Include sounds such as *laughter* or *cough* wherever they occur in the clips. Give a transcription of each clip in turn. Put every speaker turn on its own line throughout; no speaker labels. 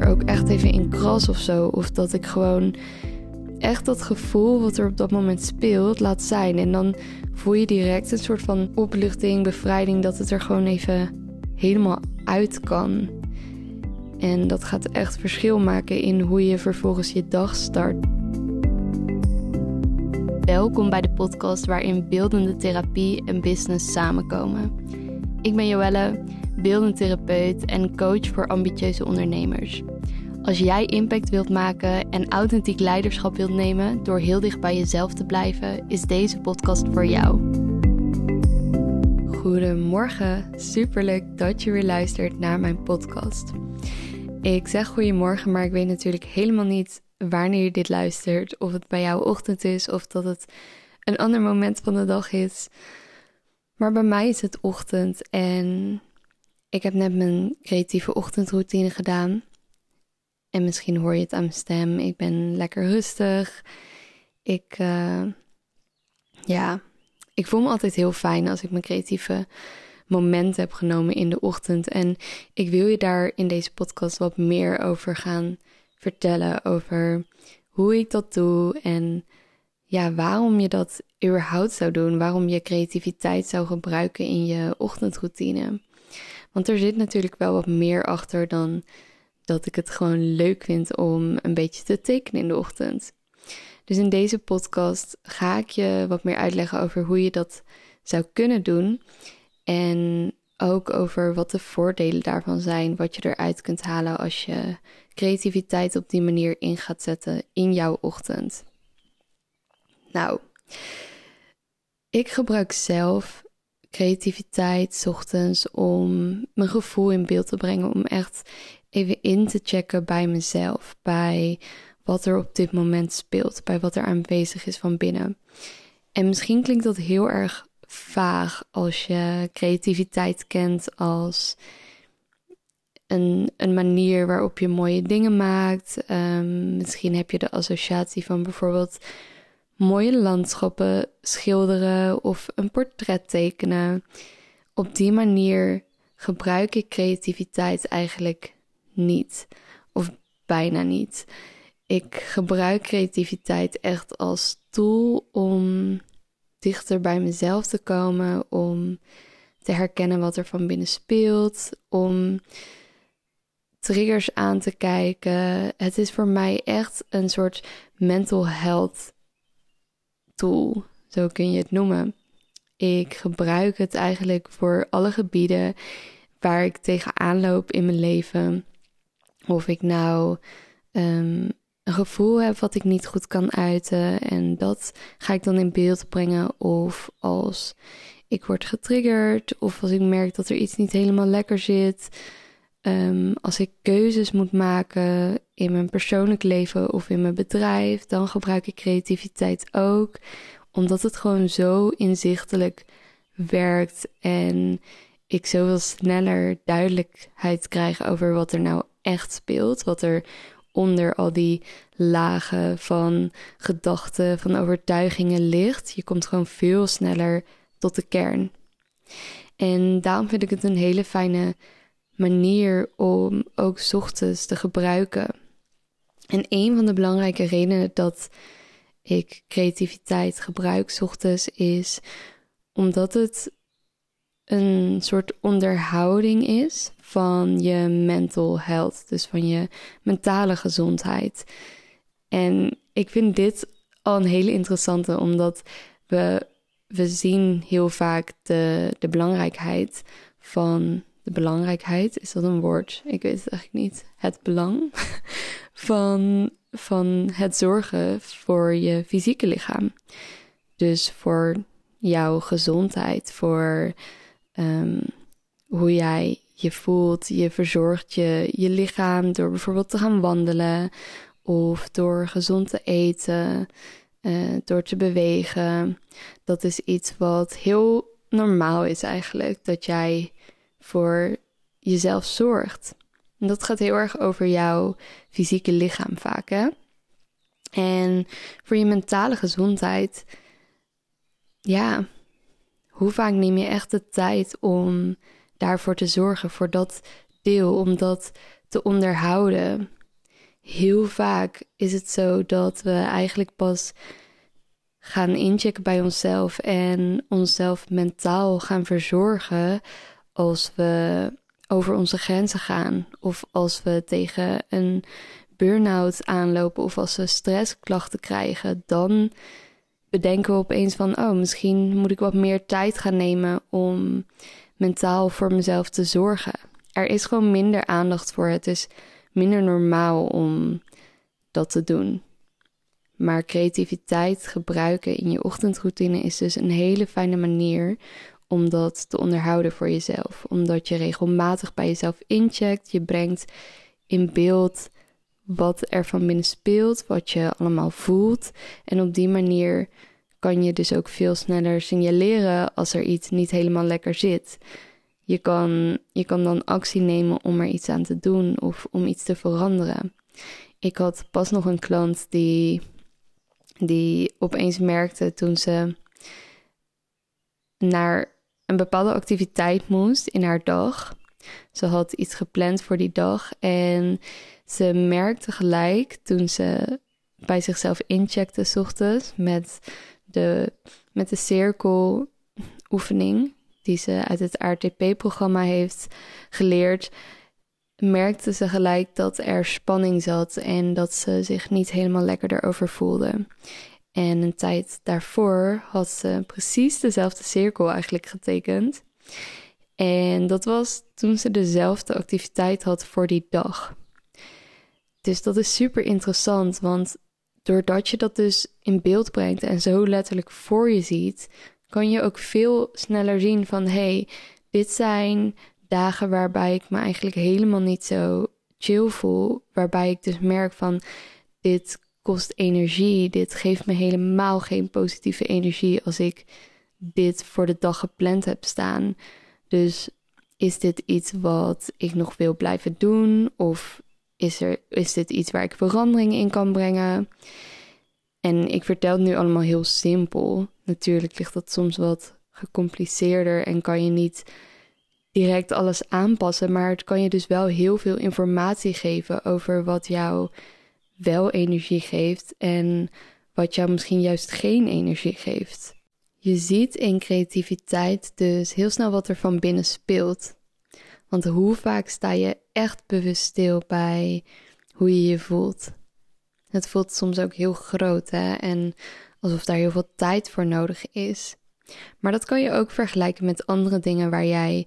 ook echt even in kras of zo. Of dat ik gewoon echt dat gevoel wat er op dat moment speelt laat zijn. En dan voel je direct een soort van opluchting, bevrijding, dat het er gewoon even helemaal uit kan. En dat gaat echt verschil maken in hoe je vervolgens je dag start. Welkom bij de podcast waarin beeldende therapie en business samenkomen. Ik ben Joelle, beeldend therapeut en coach voor ambitieuze ondernemers. Als jij impact wilt maken en authentiek leiderschap wilt nemen door heel dicht bij jezelf te blijven, is deze podcast voor jou. Goedemorgen, superleuk dat je weer luistert naar mijn podcast. Ik zeg goedemorgen, maar ik weet natuurlijk helemaal niet wanneer je dit luistert. Of het bij jou ochtend is of dat het een ander moment van de dag is. Maar bij mij is het ochtend en ik heb net mijn creatieve ochtendroutine gedaan. En misschien hoor je het aan mijn stem. Ik ben lekker rustig. Ik, uh, ja, ik voel me altijd heel fijn als ik mijn creatieve momenten heb genomen in de ochtend. En ik wil je daar in deze podcast wat meer over gaan vertellen. Over hoe ik dat doe en ja, waarom je dat überhaupt zou doen. Waarom je creativiteit zou gebruiken in je ochtendroutine. Want er zit natuurlijk wel wat meer achter dan dat ik het gewoon leuk vind om een beetje te tekenen in de ochtend. Dus in deze podcast ga ik je wat meer uitleggen over hoe je dat zou kunnen doen. En ook over wat de voordelen daarvan zijn, wat je eruit kunt halen als je creativiteit op die manier in gaat zetten in jouw ochtend. Nou, ik gebruik zelf creativiteit ochtends om mijn gevoel in beeld te brengen, om echt even in te checken bij mezelf, bij wat er op dit moment speelt, bij wat er aanwezig is van binnen. En misschien klinkt dat heel erg vaag als je creativiteit kent als een, een manier waarop je mooie dingen maakt. Um, misschien heb je de associatie van bijvoorbeeld mooie landschappen schilderen of een portret tekenen. Op die manier gebruik ik creativiteit eigenlijk niet, of bijna niet. Ik gebruik creativiteit echt als tool om dichter bij mezelf te komen, om te herkennen wat er van binnen speelt, om triggers aan te kijken. Het is voor mij echt een soort mental health tool, zo kun je het noemen. Ik gebruik het eigenlijk voor alle gebieden waar ik tegenaan loop in mijn leven. Of ik nou um, een gevoel heb wat ik niet goed kan uiten. En dat ga ik dan in beeld brengen. Of als ik word getriggerd. Of als ik merk dat er iets niet helemaal lekker zit. Um, als ik keuzes moet maken in mijn persoonlijk leven of in mijn bedrijf, dan gebruik ik creativiteit ook. Omdat het gewoon zo inzichtelijk werkt en ik zoveel sneller duidelijkheid krijg over wat er nou echt speelt. Wat er onder al die lagen van gedachten, van overtuigingen ligt. Je komt gewoon veel sneller tot de kern. En daarom vind ik het een hele fijne manier om ook ochtends te gebruiken. En een van de belangrijke redenen dat ik creativiteit gebruik ochtends is omdat het een soort onderhouding is van je mental health, dus van je mentale gezondheid. En ik vind dit al een hele interessante, omdat we, we zien heel vaak de, de belangrijkheid van. De belangrijkheid, is dat een woord? Ik weet het eigenlijk niet. Het belang *laughs* van, van het zorgen voor je fysieke lichaam. Dus voor jouw gezondheid, voor um, hoe jij je voelt. Je verzorgt je, je lichaam door bijvoorbeeld te gaan wandelen of door gezond te eten, uh, door te bewegen. Dat is iets wat heel normaal is eigenlijk, dat jij voor jezelf zorgt. En dat gaat heel erg over jouw fysieke lichaam vaak, hè? En voor je mentale gezondheid, ja, hoe vaak neem je echt de tijd om daarvoor te zorgen, voor dat stil om dat te onderhouden. Heel vaak is het zo dat we eigenlijk pas gaan inchecken bij onszelf en onszelf mentaal gaan verzorgen als we over onze grenzen gaan of als we tegen een burn-out aanlopen of als we stressklachten krijgen, dan bedenken we opeens van, oh, misschien moet ik wat meer tijd gaan nemen om mentaal voor mezelf te zorgen. Er is gewoon minder aandacht voor. Het is minder normaal om dat te doen. Maar creativiteit gebruiken in je ochtendroutine is dus een hele fijne manier om dat te onderhouden voor jezelf. Omdat je regelmatig bij jezelf incheckt. Je brengt in beeld wat er van binnen speelt, wat je allemaal voelt. En op die manier kan je dus ook veel sneller signaleren als er iets niet helemaal lekker zit. Je kan, je kan dan actie nemen om er iets aan te doen of om iets te veranderen. Ik had pas nog een klant die, die opeens merkte toen ze naar een bepaalde activiteit moest in haar dag. Ze had iets gepland voor die dag en ze merkte gelijk toen ze bij zichzelf incheckte s ochtends met de, met de cirkeloefening die ze uit het RTP-programma heeft geleerd, merkte ze gelijk dat er spanning zat en dat ze zich niet helemaal lekker erover voelde. En een tijd daarvoor had ze precies dezelfde cirkel eigenlijk getekend. En dat was toen ze dezelfde activiteit had voor die dag. Dus dat is super interessant, want doordat je dat dus in beeld brengt en zo letterlijk voor je ziet, kan je ook veel sneller zien van hey, dit zijn dagen waarbij ik me eigenlijk helemaal niet zo chill voel, waarbij ik dus merk van dit kost energie, dit geeft me helemaal geen positieve energie als ik dit voor de dag gepland heb staan. Dus is dit iets wat ik nog wil blijven doen of is, er, is dit iets waar ik verandering in kan brengen? En ik vertel het nu allemaal heel simpel. Natuurlijk ligt dat soms wat gecompliceerder en kan je niet direct alles aanpassen, maar het kan je dus wel heel veel informatie geven over wat jou wel energie geeft en wat jou misschien juist geen energie geeft. Je ziet in creativiteit dus heel snel wat er van binnen speelt. Want hoe vaak sta je echt bewust stil bij hoe je je voelt? Het voelt soms ook heel groot hè? en alsof daar heel veel tijd voor nodig is. Maar dat kan je ook vergelijken met andere dingen waar jij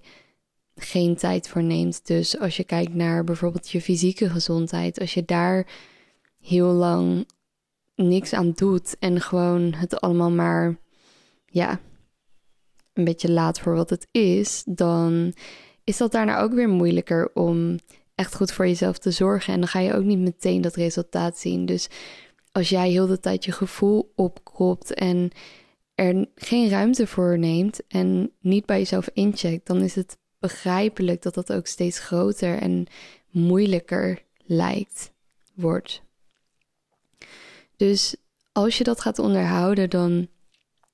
geen tijd voor neemt. Dus als je kijkt naar bijvoorbeeld je fysieke gezondheid, als je daar heel lang niks aan doet en gewoon het allemaal maar ja, een beetje laat voor wat het is, dan is dat daarna ook weer moeilijker om echt goed voor jezelf te zorgen. En dan ga je ook niet meteen dat resultaat zien. Dus als jij heel de tijd je gevoel opkropt en er geen ruimte voor neemt en niet bij jezelf incheckt, dan is het begrijpelijk dat dat ook steeds groter en moeilijker lijkt, wordt. Dus als je dat gaat onderhouden, dan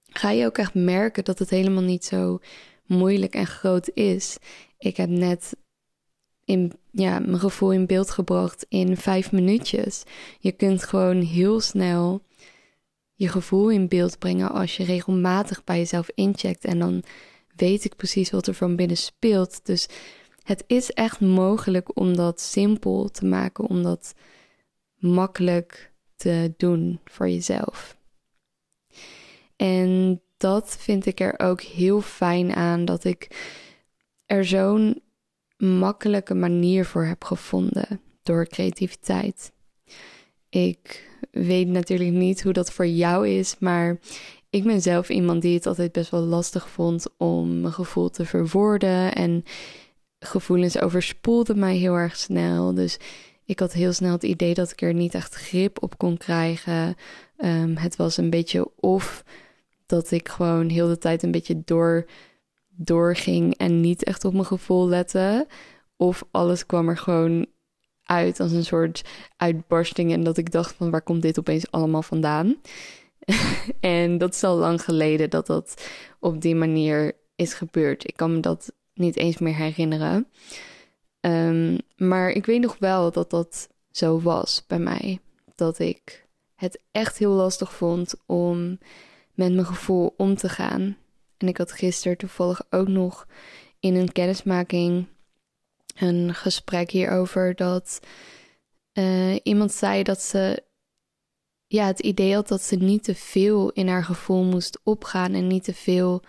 ga je ook echt merken dat het helemaal niet zo moeilijk en groot is. Ik heb net in, ja, mijn gevoel in beeld gebracht in vijf minuutjes. Je kunt gewoon heel snel je gevoel in beeld brengen als je regelmatig bij jezelf incheckt. En dan weet ik precies wat er van binnen speelt. Dus het is echt mogelijk om dat simpel te maken, om dat makkelijk te doen voor jezelf. En dat vind ik er ook heel fijn aan dat ik er zo'n makkelijke manier voor heb gevonden door creativiteit. Ik weet natuurlijk niet hoe dat voor jou is, maar ik ben zelf iemand die het altijd best wel lastig vond om mijn gevoel te verwoorden. En gevoelens overspoelden mij heel erg snel. Dus ik had heel snel het idee dat ik er niet echt grip op kon krijgen. Ehm, het was een beetje of dat ik gewoon heel de tijd een beetje door doorging en niet echt op mijn gevoel lette. Of alles kwam er gewoon uit als een soort uitbarsting. En dat ik dacht van waar komt dit opeens allemaal vandaan? *laughs* en dat is al lang geleden dat dat op die manier is gebeurd. Ik kan me dat niet eens meer herinneren. Ehm, maar ik weet nog wel dat dat zo was bij mij. Dat ik het echt heel lastig vond om met mijn gevoel om te gaan. En ik had gisteren toevallig ook nog in een kennismaking een gesprek hierover dat uh, iemand zei dat ze ja, het idee had dat ze niet te veel in haar gevoel moest opgaan en niet te veel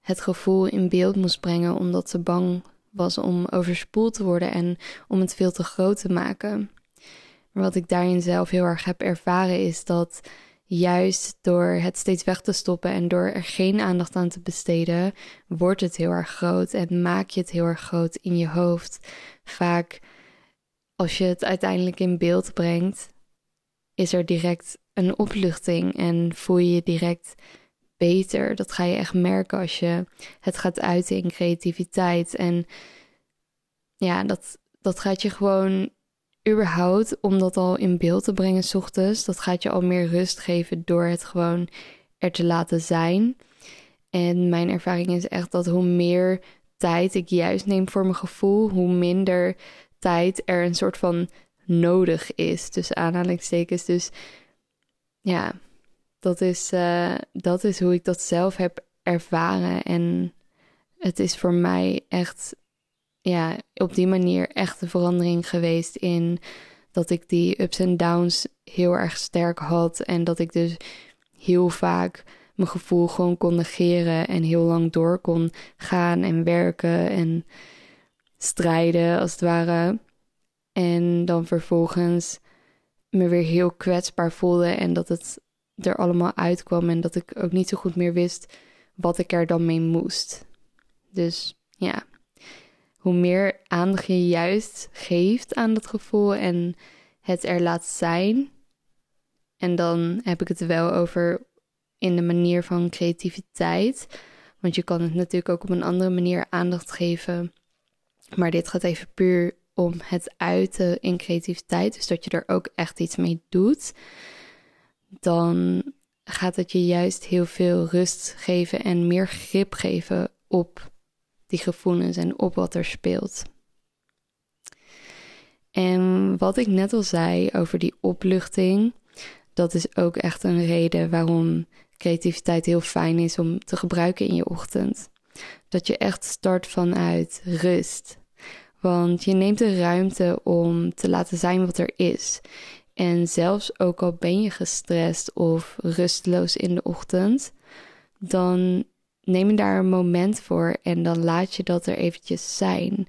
het gevoel in beeld moest brengen, omdat ze bang was om overspoeld te worden en om het veel te groot te maken. Maar wat ik daarin zelf heel erg heb ervaren is dat juist door het steeds weg te stoppen en door er geen aandacht aan te besteden, wordt het heel erg groot en maak je het heel erg groot in je hoofd. Vaak als je het uiteindelijk in beeld brengt, is er direct een opluchting en voel je je direct beter. Dat ga je echt merken als je het gaat uiten in creativiteit. En ja, dat, dat gaat je gewoon überhaupt, om dat al in beeld te brengen s ochtends, dat gaat je al meer rust geven door het gewoon er te laten zijn. En mijn ervaring is echt dat hoe meer tijd ik juist neem voor mijn gevoel, hoe minder tijd er een soort van nodig is, tussen aanhalingstekens. Dus ja, dat is, uh, dat is hoe ik dat zelf heb ervaren. En het is voor mij echt, ja, op die manier echt een verandering geweest in dat ik die ups en downs heel erg sterk had. En dat ik dus heel vaak mijn gevoel gewoon kon negeren en heel lang door kon gaan en werken en strijden als het ware. En dan vervolgens me weer heel kwetsbaar voelde en dat het er allemaal uitkwam en dat ik ook niet zo goed meer wist wat ik er dan mee moest. Dus ja, hoe meer aandacht je juist geeft aan dat gevoel en het er laat zijn. En dan heb ik het wel over in de manier van creativiteit. Want je kan het natuurlijk ook op een andere manier aandacht geven. Maar dit gaat even puur om het uiten in creativiteit. Dus dat je er ook echt iets mee doet dan gaat het je juist heel veel rust geven en meer grip geven op die gevoelens en op wat er speelt. En wat ik net al zei over die opluchting, dat is ook echt een reden waarom creativiteit heel fijn is om te gebruiken in je ochtend. Dat je echt start vanuit rust. Want je neemt de ruimte om te laten zijn wat er is. En zelfs ook al ben je gestrest of rusteloos in de ochtend, dan neem je daar een moment voor en dan laat je dat er eventjes zijn.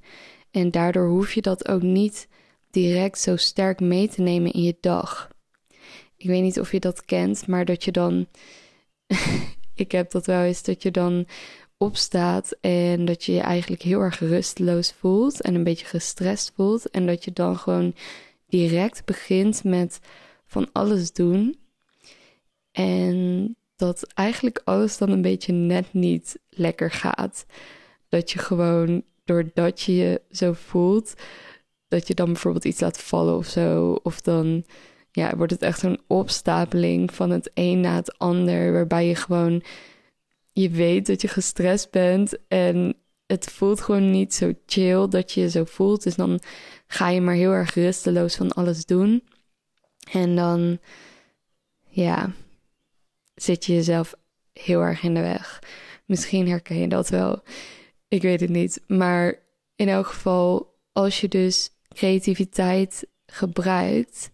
En daardoor hoef je dat ook niet direct zo sterk mee te nemen in je dag. Ik weet niet of je dat kent, maar dat je dan. *laughs* ik heb dat wel eens, dat je dan opstaat en dat je je eigenlijk heel erg rusteloos voelt en een beetje gestrest voelt. En dat je dan gewoon direct begint met van alles doen. En dat eigenlijk alles dan een beetje net niet lekker gaat. Dat je gewoon, doordat je je zo voelt, dat je dan bijvoorbeeld iets laat vallen of zo. Of dan ja, wordt het echt een opstapeling van het een na het ander. Waarbij je gewoon, je weet dat je gestrest bent en het voelt gewoon niet zo chill dat je je zo voelt. Dus dan ga je maar heel erg rusteloos van alles doen. En dan, ja, zit je jezelf heel erg in de weg. Misschien herken je dat wel. Ik weet het niet. Maar in elk geval, als je dus creativiteit gebruikt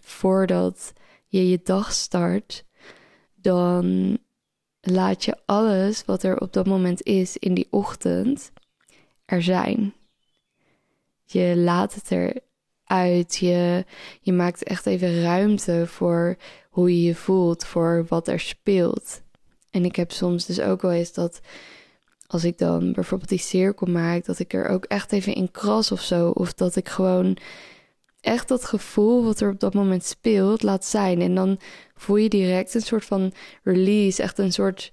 voordat je je dag start, dan laat je alles wat er op dat moment is in die ochtend er zijn. Je laat het eruit. Je, je maakt echt even ruimte voor hoe je je voelt, voor wat er speelt. En ik heb soms dus ook wel eens dat als ik dan bijvoorbeeld die cirkel maak, dat ik er ook echt even in kras of zo. Of dat ik gewoon echt dat gevoel wat er op dat moment speelt laat zijn. En dan voel je direct een soort van release, echt een soort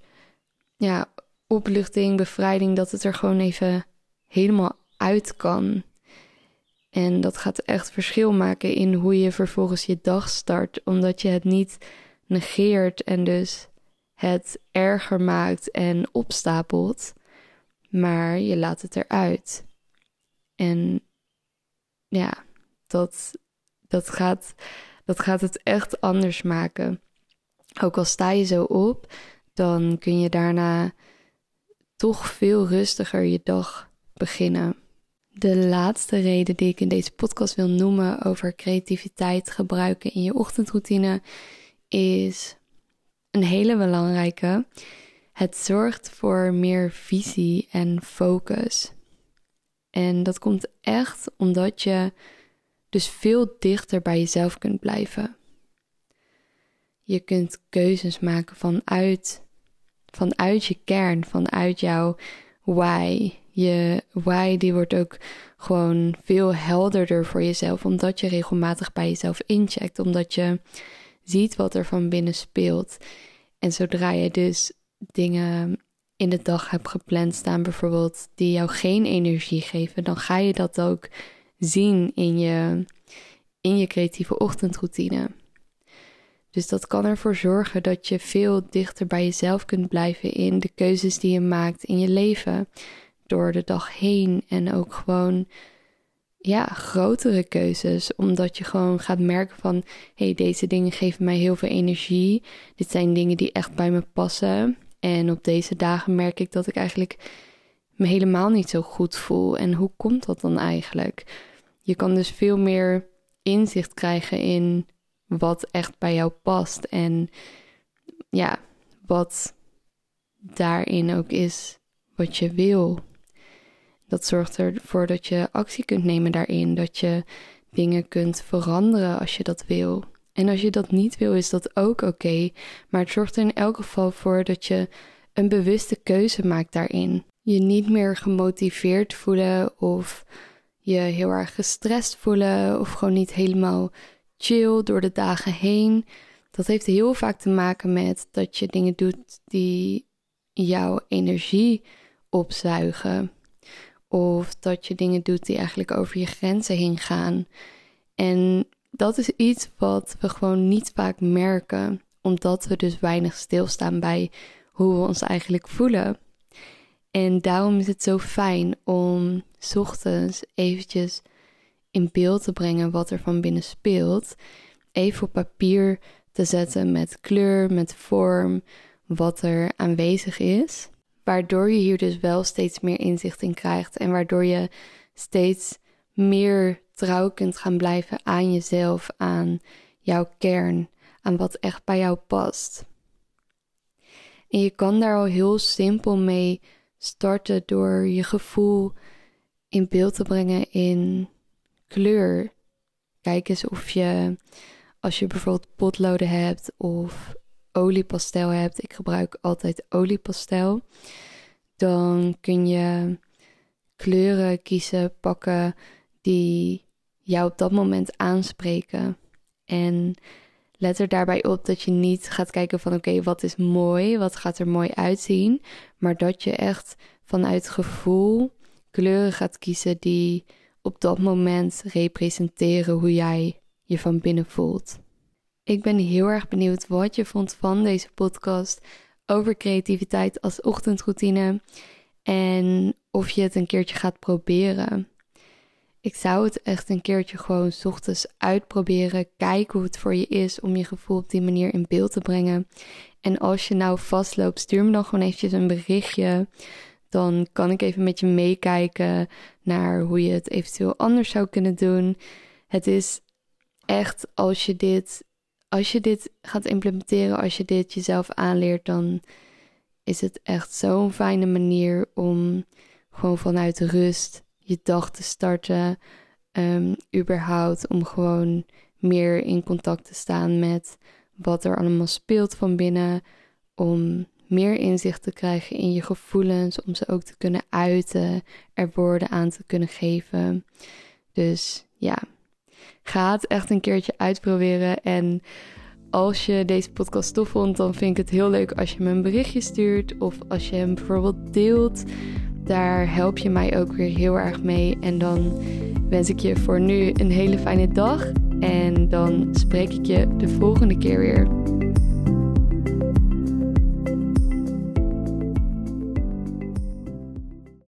ja, opluchting, bevrijding, dat het er gewoon even helemaal uit kan. En dat gaat echt verschil maken in hoe je vervolgens je dag start, omdat je het niet negeert en dus het erger maakt en opstapelt, maar je laat het eruit. En ja, dat, dat, gaat, dat gaat het echt anders maken. Ook al sta je zo op, dan kun je daarna toch veel rustiger je dag beginnen. De laatste reden die ik in deze podcast wil noemen over creativiteit gebruiken in je ochtendroutine is een hele belangrijke. Het zorgt voor meer visie en focus. En dat komt echt omdat je dus veel dichter bij jezelf kunt blijven. Je kunt keuzes maken vanuit, vanuit je kern, vanuit jouw why. Je why die wordt ook gewoon veel helderder voor jezelf, omdat je regelmatig bij jezelf incheckt, omdat je ziet wat er van binnen speelt. En zodra je dus dingen in de dag hebt gepland staan, bijvoorbeeld, die jou geen energie geven, dan ga je dat ook zien in je, in je creatieve ochtendroutine. Dus dat kan ervoor zorgen dat je veel dichter bij jezelf kunt blijven in de keuzes die je maakt in je leven. Door de dag heen en ook gewoon ja, grotere keuzes. Omdat je gewoon gaat merken van hey, deze dingen geven mij heel veel energie. Dit zijn dingen die echt bij me passen. En op deze dagen merk ik dat ik eigenlijk me helemaal niet zo goed voel. En hoe komt dat dan eigenlijk? Je kan dus veel meer inzicht krijgen in wat echt bij jou past. En ja, wat daarin ook is wat je wil. Dat zorgt ervoor dat je actie kunt nemen daarin. Dat je dingen kunt veranderen als je dat wil. En als je dat niet wil, is dat ook oké. maar het zorgt er in elk geval voor dat je een bewuste keuze maakt daarin. Je niet meer gemotiveerd voelen of je heel erg gestrest voelen of gewoon niet helemaal chill door de dagen heen. Dat heeft heel vaak te maken met dat je dingen doet die jouw energie opzuigen. Of dat je dingen doet die eigenlijk over je grenzen heen gaan. En dat is iets wat we gewoon niet vaak merken, omdat we dus weinig stilstaan bij hoe we ons eigenlijk voelen. En daarom is het zo fijn om ochtends eventjes in beeld te brengen wat er van binnen speelt. Even op papier te zetten met kleur, met vorm, wat er aanwezig is. Waardoor je hier dus wel steeds meer inzicht in krijgt en waardoor je steeds meer trouw kunt gaan blijven aan jezelf, aan jouw kern, aan wat echt bij jou past. En je kan daar al heel simpel mee starten door je gevoel in beeld te brengen in kleur. Kijk eens of je, als je bijvoorbeeld potloden hebt of oliepastel hebt, ik gebruik altijd oliepastel, dan kun je kleuren kiezen, pakken die jou op dat moment aanspreken. En let er daarbij op dat je niet gaat kijken van oké, wat is mooi, wat gaat er mooi uitzien, maar dat je echt vanuit gevoel kleuren gaat kiezen die op dat moment representeren hoe jij je van binnen voelt. Ik ben heel erg benieuwd wat je vond van deze podcast over creativiteit als ochtendroutine en of je het een keertje gaat proberen. Ik zou het echt een keertje gewoon ochtends uitproberen. Kijken hoe het voor je is om je gevoel op die manier in beeld te brengen. En als je nou vastloopt, stuur me dan gewoon eventjes een berichtje. Dan kan ik even met je meekijken naar hoe je het eventueel anders zou kunnen doen. Het is echt als je dit, als je dit gaat implementeren, als je dit jezelf aanleert, dan is het echt zo'n fijne manier om gewoon vanuit rust je dag te starten. Um, überhaupt om gewoon meer in contact te staan met wat er allemaal speelt van binnen. Om meer inzicht te krijgen in je gevoelens, om ze ook te kunnen uiten, er woorden aan te kunnen geven. Dus ja, ga het echt een keertje uitproberen. En als je deze podcast tof vond, dan vind ik het heel leuk als je me een berichtje stuurt of als je hem bijvoorbeeld deelt. Daar help je mij ook weer heel erg mee. En dan wens ik je voor nu een hele fijne dag. En dan spreek ik je de volgende keer weer.